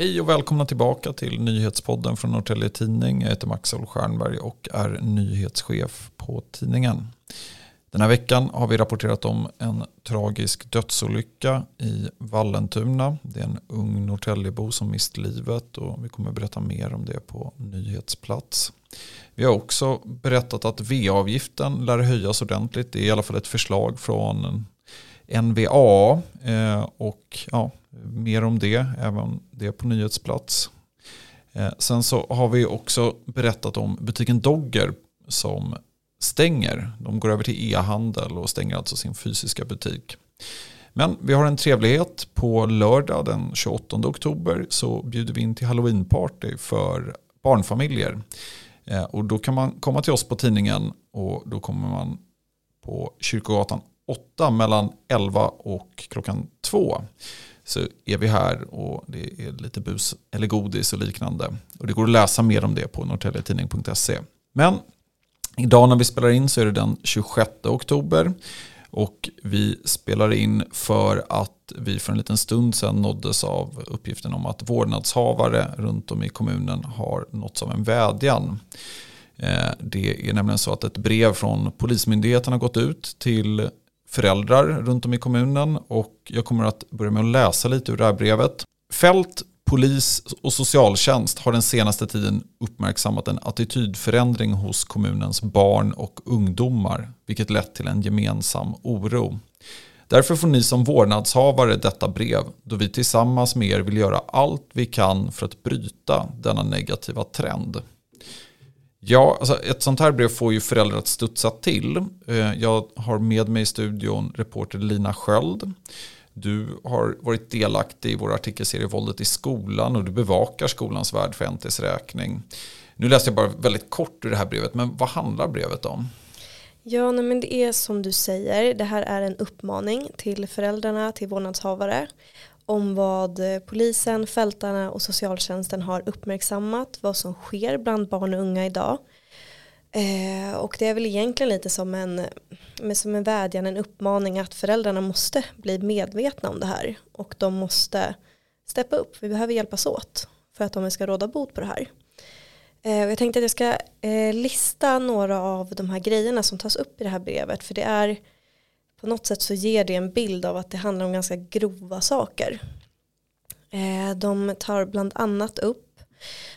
Hej och välkomna tillbaka till nyhetspodden från Norrtälje Tidning. Jag heter Maxel Stjernberg och är nyhetschef på tidningen. Den här veckan har vi rapporterat om en tragisk dödsolycka i Vallentuna. Det är en ung Norrtäljebo som mist livet och vi kommer berätta mer om det på nyhetsplats. Vi har också berättat att VA-avgiften lär höjas ordentligt. Det är i alla fall ett förslag från NVA eh, och ja, mer om det, även det på nyhetsplats. Eh, sen så har vi också berättat om butiken Dogger som stänger. De går över till e-handel och stänger alltså sin fysiska butik. Men vi har en trevlighet. På lördag den 28 oktober så bjuder vi in till halloweenparty för barnfamiljer. Eh, och då kan man komma till oss på tidningen och då kommer man på Kyrkogatan 8 mellan 11 och klockan 2 så är vi här och det är lite bus eller godis och liknande. Och det går att läsa mer om det på norrtäljetidning.se. Men idag när vi spelar in så är det den 26 oktober. Och vi spelar in för att vi för en liten stund sedan nåddes av uppgiften om att vårdnadshavare runt om i kommunen har nåtts av en vädjan. Eh, det är nämligen så att ett brev från Polismyndigheten har gått ut till föräldrar runt om i kommunen och jag kommer att börja med att läsa lite ur det här brevet. Fält, polis och socialtjänst har den senaste tiden uppmärksammat en attitydförändring hos kommunens barn och ungdomar, vilket lett till en gemensam oro. Därför får ni som vårdnadshavare detta brev, då vi tillsammans med er vill göra allt vi kan för att bryta denna negativa trend. Ja, alltså ett sånt här brev får ju föräldrar att studsa till. Eh, jag har med mig i studion reporter Lina Sköld. Du har varit delaktig i vår artikelserie Våldet i skolan och du bevakar skolans värld för NTs räkning. Nu läste jag bara väldigt kort ur det här brevet, men vad handlar brevet om? Ja, nej, men det är som du säger, det här är en uppmaning till föräldrarna, till vårdnadshavare om vad eh, polisen, fältarna och socialtjänsten har uppmärksammat, vad som sker bland barn och unga idag. Eh, och det är väl egentligen lite som en, eh, som en vädjan, en uppmaning att föräldrarna måste bli medvetna om det här och de måste steppa upp, vi behöver hjälpas åt för att de ska råda bot på det här. Eh, och jag tänkte att jag ska eh, lista några av de här grejerna som tas upp i det här brevet för det är på något sätt så ger det en bild av att det handlar om ganska grova saker. Eh, de tar bland annat upp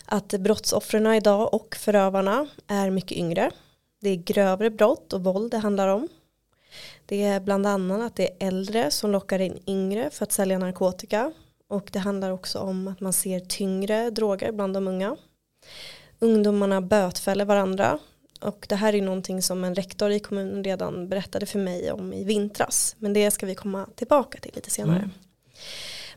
att brottsoffren idag och förövarna är mycket yngre. Det är grövre brott och våld det handlar om. Det är bland annat att det är äldre som lockar in yngre för att sälja narkotika. Och det handlar också om att man ser tyngre droger bland de unga. Ungdomarna bötfäller varandra och det här är någonting som en rektor i kommunen redan berättade för mig om i vintras. Men det ska vi komma tillbaka till lite senare. Mm.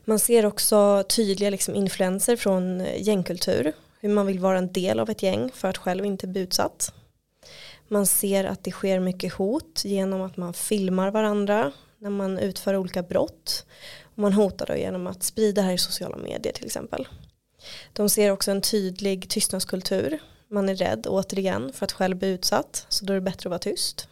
Man ser också tydliga liksom influenser från gängkultur. Hur man vill vara en del av ett gäng för att själv inte bli utsatt. Man ser att det sker mycket hot genom att man filmar varandra när man utför olika brott. Och man hotar då genom att sprida det här i sociala medier till exempel. De ser också en tydlig tystnadskultur man är rädd återigen för att själv bli utsatt så då är det bättre att vara tyst.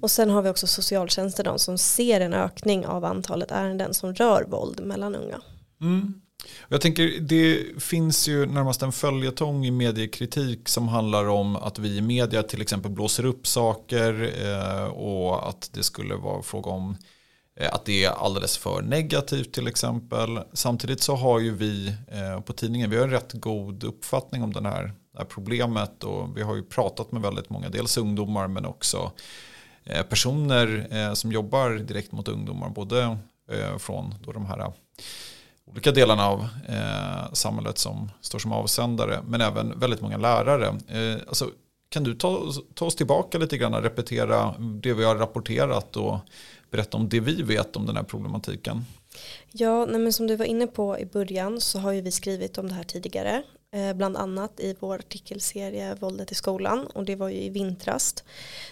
Och sen har vi också socialtjänsten de som ser en ökning av antalet ärenden som rör våld mellan unga. Mm. Jag tänker det finns ju närmast en följetong i mediekritik som handlar om att vi i media till exempel blåser upp saker eh, och att det skulle vara fråga om eh, Eh, att det är alldeles för negativt till exempel. Samtidigt så har ju vi eh, på tidningen vi har en rätt god uppfattning om den här här problemet och vi har ju pratat med väldigt många, dels ungdomar men också eh, personer som jobbar direkt mot ungdomar, både från då de här olika delarna av samhället som står som avsändare, men även väldigt många lärare. Alltså, kan du ta, ta oss tillbaka lite grann och repetera det vi har rapporterat och berätta om det vi vet om den här problematiken? Ja, nej men som du var inne på i början så har ju vi skrivit om det här tidigare Eh, bland annat i vår artikelserie Våldet i skolan och det var ju i vintrast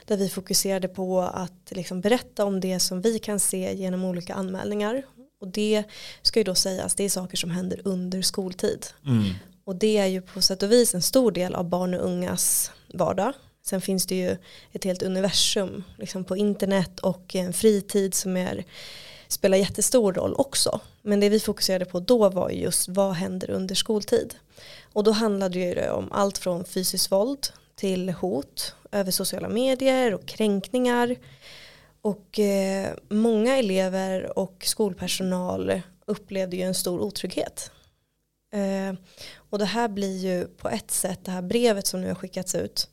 där vi fokuserade på att liksom berätta om det som vi kan se genom olika anmälningar och det ska ju då sägas det är saker som händer under skoltid mm. och det är ju på sätt och vis en stor del av barn och ungas vardag sen finns det ju ett helt universum liksom på internet och en fritid som är spelar jättestor roll också. Men det vi fokuserade på då var just vad händer under skoltid. Och då handlade det om allt från fysiskt våld till hot över sociala medier och kränkningar. Och eh, många elever och skolpersonal upplevde ju en stor otrygghet. Eh, och det här blir ju på ett sätt, det här brevet som nu har skickats ut,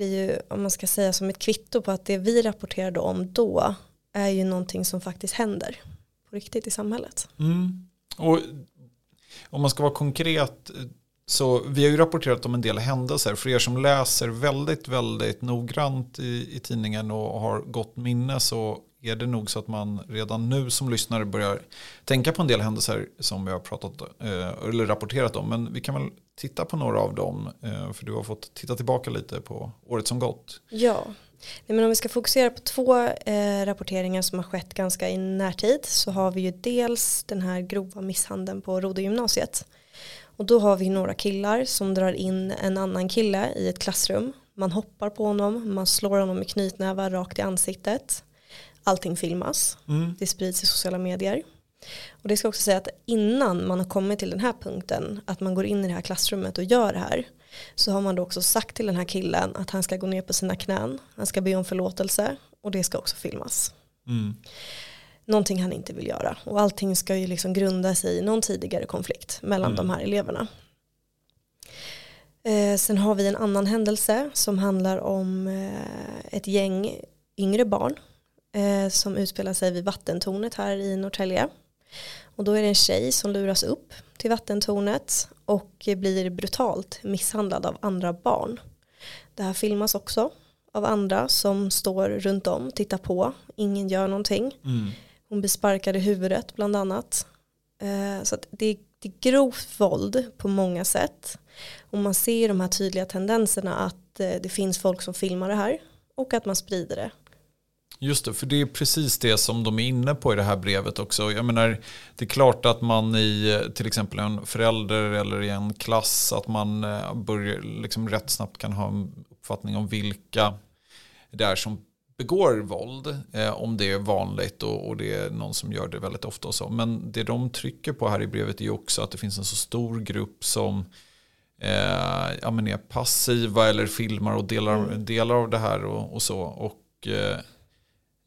blir ju, om man ska säga som ett kvitto på att det vi rapporterade om då är ju någonting som faktiskt händer på riktigt i samhället. Mm. Och om man ska vara konkret så vi har ju rapporterat om en del händelser. För er som läser väldigt, väldigt noggrant i, i tidningen och har gott minne så är det nog så att man redan nu som lyssnare börjar tänka på en del händelser som vi har pratat eh, eller rapporterat om. Men vi kan väl titta på några av dem eh, för du har fått titta tillbaka lite på året som gått. Ja, Nej, men om vi ska fokusera på två eh, rapporteringar som har skett ganska i närtid så har vi ju dels den här grova misshandeln på Rodegymnasiet. Och då har vi några killar som drar in en annan kille i ett klassrum. Man hoppar på honom, man slår honom med knytnävar rakt i ansiktet. Allting filmas, mm. det sprids i sociala medier. Och det ska också säga att innan man har kommit till den här punkten, att man går in i det här klassrummet och gör det här, så har man då också sagt till den här killen att han ska gå ner på sina knän, han ska be om förlåtelse och det ska också filmas. Mm. Någonting han inte vill göra och allting ska ju liksom grunda sig i någon tidigare konflikt mellan mm. de här eleverna. Eh, sen har vi en annan händelse som handlar om eh, ett gäng yngre barn eh, som utspelar sig vid vattentornet här i Norrtälje. Och då är det en tjej som luras upp till vattentornet och blir brutalt misshandlad av andra barn. Det här filmas också av andra som står runt om, tittar på, ingen gör någonting. Mm. Hon blir sparkad i huvudet bland annat. Eh, så det är, det är grovt våld på många sätt. Och man ser de här tydliga tendenserna att eh, det finns folk som filmar det här och att man sprider det. Just det, för det är precis det som de är inne på i det här brevet också. Jag menar, det är klart att man i till exempel en förälder eller i en klass att man eh, börjar liksom rätt snabbt kan ha en uppfattning om vilka det är som begår våld. Eh, om det är vanligt och, och, det är någon som gör det väldigt ofta. Och så. Men det de trycker på här i brevet är också att det finns en så stor grupp som eh, ja, men är passiva eller filmar och delar, mm. delar av det här och, och så. Och eh,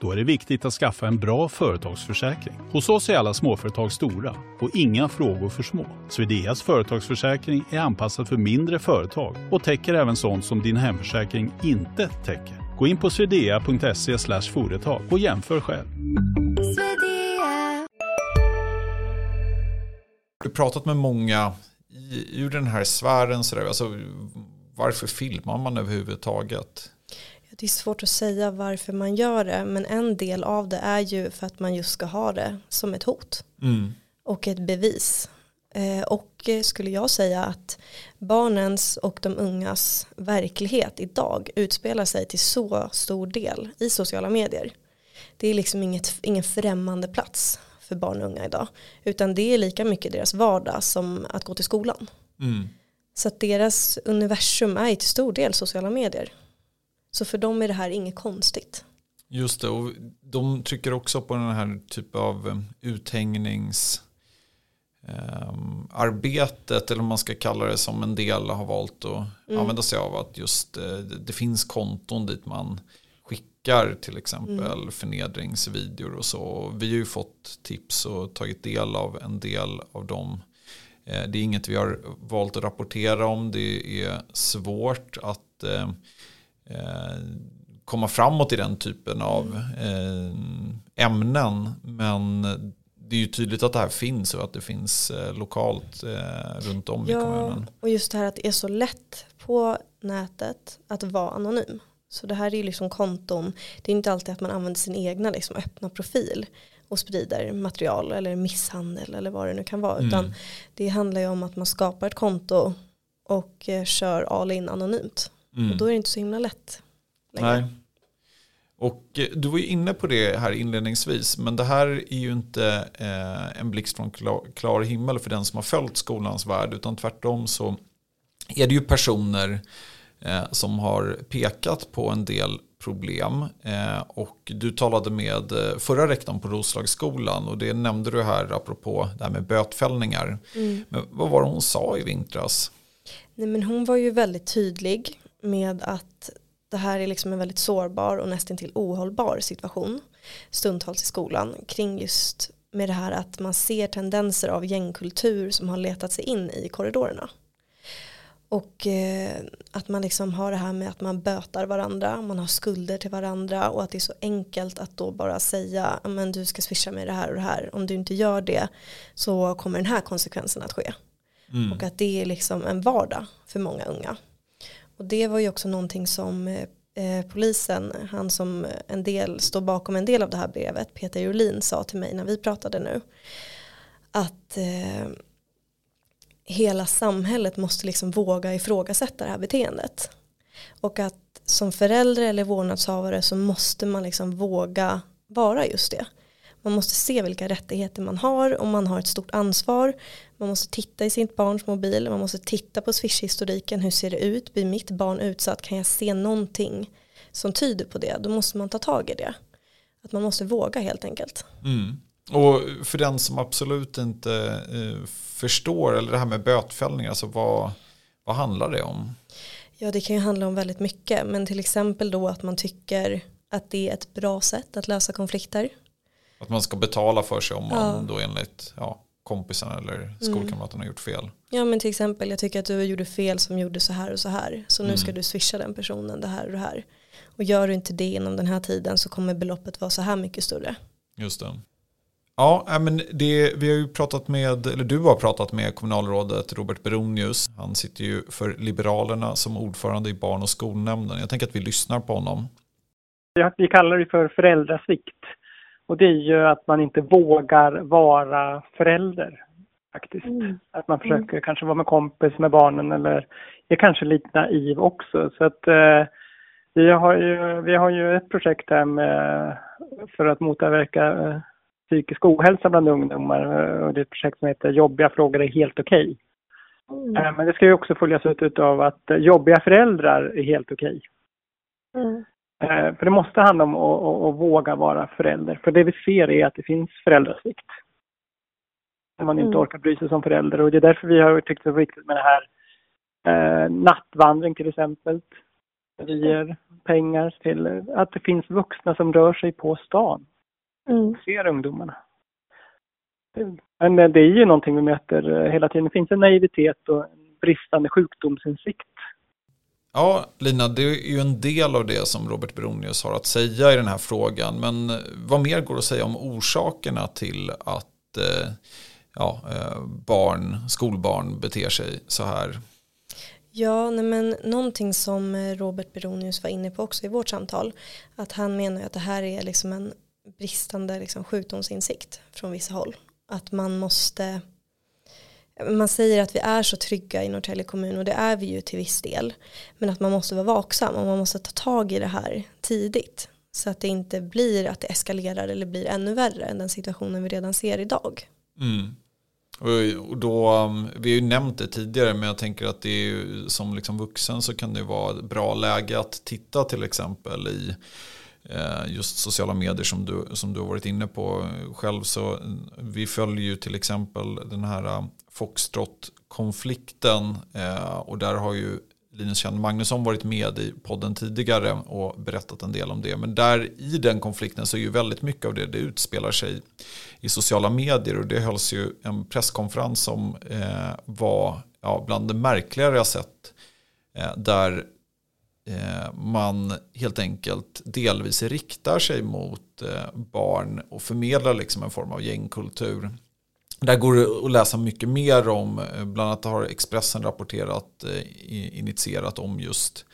Då är det viktigt att skaffa en bra företagsförsäkring. Hos oss är alla småföretag stora och inga frågor för små. Swedeas företagsförsäkring är anpassad för mindre företag och täcker även sånt som din hemförsäkring inte täcker. Gå in på swedea.se företag och jämför själv. Du har pratat med många i, ur den här sfären. Så där, alltså, varför filmar man överhuvudtaget? Det är svårt att säga varför man gör det men en del av det är ju för att man just ska ha det som ett hot mm. och ett bevis. Eh, och skulle jag säga att barnens och de ungas verklighet idag utspelar sig till så stor del i sociala medier. Det är liksom inget, ingen främmande plats för barn och unga idag. Utan det är lika mycket deras vardag som att gå till skolan. Mm. Så att deras universum är till stor del sociala medier. Så för dem är det här inget konstigt. Just det, och de trycker också på den här typen av eh, uthängningsarbetet, arbetet eller om man ska kalla det som en del har valt att mm. använda sig av. Att just eh, det finns konton dit man skickar till exempel mm. förnedringsvideor och så. Vi har ju fått tips och tagit del av en del av dem. Eh, det är inget vi har valt att rapportera om. Det är svårt att Eh, komma framåt i den typen av eh, ämnen. Men det är ju tydligt att det här finns och att det finns eh, lokalt runt om ja, i kommunen. Och just det här att det är så lätt på nätet att vara anonym. Så det här är ju liksom konton, det är inte alltid att man använder sin egna liksom öppna profil och sprider material eller misshandel eller vad det nu kan vara. Mm. Utan det handlar ju om att man skapar ett konto och eh, kör all in anonymt. Mm. Och då är det inte så himla lätt. Längre. Nej. Och eh, du var ju inne på det här inledningsvis, men det här är ju inte eh, en blixt från klar, klar himmel för den som har följt skolans värld, utan tvärtom så är det ju personer eh, som har pekat på en del problem. Eh, och du talade med eh, förra rektorn på Roslagsskolan och det nämnde du här apropå det här med bötfällningar. Mm. Men vad var det hon sa i vintras? Nej, men hon var ju väldigt tydlig med att det här är liksom en väldigt sårbar och nästintill ohållbar situation stundtals i skolan kring just med det här att man ser tendenser av gängkultur som har letat sig in i korridorerna. Och eh, att man liksom har det här med att man bötar varandra, man har skulder till varandra och att det är så enkelt att då bara säga men du ska swisha mig det här och det här. Om du inte gör det så kommer den här konsekvensen att ske. Mm. Och att det är liksom en vardag för många unga. Och det var ju också någonting som eh, polisen, han som en del står bakom en del av det här brevet, Peter Jolin sa till mig när vi pratade nu. Att eh, hela samhället måste liksom våga ifrågasätta det här beteendet. Och att som förälder eller vårdnadshavare så måste man liksom våga vara just det. Man måste se vilka rättigheter man har och man har ett stort ansvar. Man måste titta i sitt barns mobil, man måste titta på swishhistoriken, hur ser det ut, blir mitt barn utsatt, kan jag se någonting som tyder på det, då måste man ta tag i det. Att man måste våga helt enkelt. Mm. Och för den som absolut inte eh, förstår, eller det här med bötfällning, alltså vad, vad handlar det om? Ja, det kan ju handla om väldigt mycket, men till exempel då att man tycker att det är ett bra sätt att lösa konflikter. Att man ska betala för sig om man ja. då enligt ja, kompisen eller skolkamraten mm. har gjort fel. Ja men till exempel jag tycker att du gjorde fel som gjorde så här och så här. Så nu mm. ska du swisha den personen det här och det här. Och gör du inte det inom den här tiden så kommer beloppet vara så här mycket större. Just det. Ja, men det, vi har ju pratat med, eller du har pratat med kommunalrådet Robert Beronius. Han sitter ju för Liberalerna som ordförande i barn och skolnämnden. Jag tänker att vi lyssnar på honom. Vi kallar det för föräldrasvikt. Och det är ju att man inte vågar vara förälder faktiskt. Mm. Att man försöker mm. kanske vara med kompis med barnen eller är kanske lite naiv också. Så att eh, vi, har ju, vi har ju ett projekt här med, för att motverka eh, psykisk ohälsa bland ungdomar. Eh, och det är ett projekt som heter Jobbiga frågor är helt okej. Okay. Mm. Eh, men det ska ju också följas ut av att eh, jobbiga föräldrar är helt okej. Okay. Mm. För det måste handla om att, att, att, våga vara förälder. För det vi ser är att det finns föräldrasvikt. När man inte mm. orkar bry sig som förälder. Och det är därför vi har tyckt det är viktigt med det här eh, nattvandring till exempel. Vi ger pengar till att det finns vuxna som rör sig på stan mm. ser ungdomarna. Men det är ju någonting vi möter eh, hela tiden. Det finns en naivitet och en bristande sjukdomsinsikt. Ja, Lina, det är ju en del av det som Robert Beronius har att säga i den här frågan. Men eh, vad mer går att säga om orsakerna till att eh, ja, eh, barn, skolbarn beter sig så här? Ja, nej men någonting som Robert Beronius var inne på också i vårt samtal, att han menar att det här är liksom en bristande liksom, sjukdomsinsikt från vissa håll. Att man måste man säger att vi är så trygga i Norrtälje kommun och det är vi ju till viss del. Men att man måste vara vaksam och man måste ta tag i det här tidigt. Så att det inte blir att det eskalerar eller blir ännu värre än den situationen vi redan ser idag. Mm. Och då, um, vi har ju nämnt det tidigare men jag tänker att det är ju, som liksom vuxen så kan det vara ett bra läge att titta till exempel i eh, just sociala medier som du, som du har varit inne på själv. Så vi följer ju till exempel den här um, Foxtrot-konflikten eh, och där har ju Linus Kjell Magnusson varit med i podden tidigare och berättat en del om det. Men där i den konflikten så är ju väldigt mycket av det, det utspelar sig i sociala medier och det hölls ju en presskonferens som eh, var ja, bland det märkligare jag sett. Eh, där Eh, man helt enkelt delvis riktar sig mot eh, barn och förmedlar liksom en form av gängkultur. Där går det att läsa mycket mer om, eh, bland annat har Expressen rapporterat, initierat om just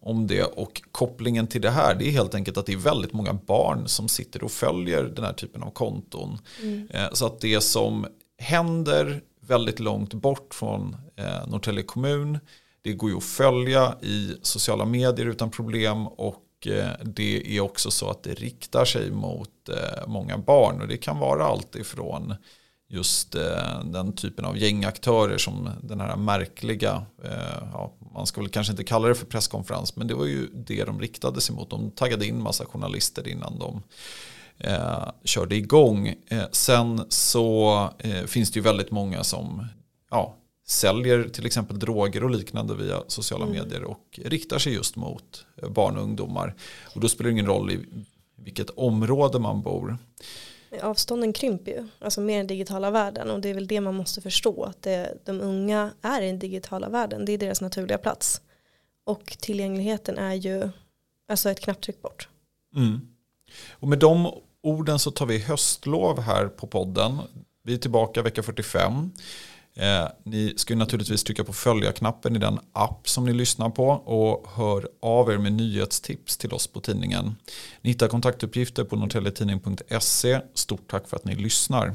om det. Och kopplingen till det här det är helt enkelt att det är väldigt många barn som sitter och följer den här typen av konton. Mm. Så att det som händer väldigt långt bort från eh, Norrtälje kommun. Det går ju att följa i sociala medier utan problem och och eh, det är också så att det riktar sig mot eh, många barn och det kan vara allt ifrån just eh, den typen av gängaktörer som den här märkliga, ja, man ska väl kanske inte kalla det för presskonferens, men det var ju det de riktade sig mot. De taggade in massa journalister innan de eh, körde igång. Eh, sen så eh, finns det ju väldigt många som ja, säljer till exempel droger och liknande via sociala mm. medier och riktar sig just mot eh, barn och ungdomar. Och då spelar det ingen roll i vilket område man bor. Avstånden krymper ju, alltså mer den digitala världen och det är väl det man måste förstå att det, de unga är i den digitala världen, det är deras naturliga plats. Och tillgängligheten är ju alltså ett knapptryck bort. Mm. Och med de orden så tar vi höstlov här på podden. Vi är tillbaka vecka 45. Eh, ni ska naturligtvis trycka på följa-knappen i den app som ni lyssnar på och hör av er med nyhetstips till oss på tidningen. Ni hittar kontaktuppgifter på norrtelletidning.se. Stort tack för att ni lyssnar.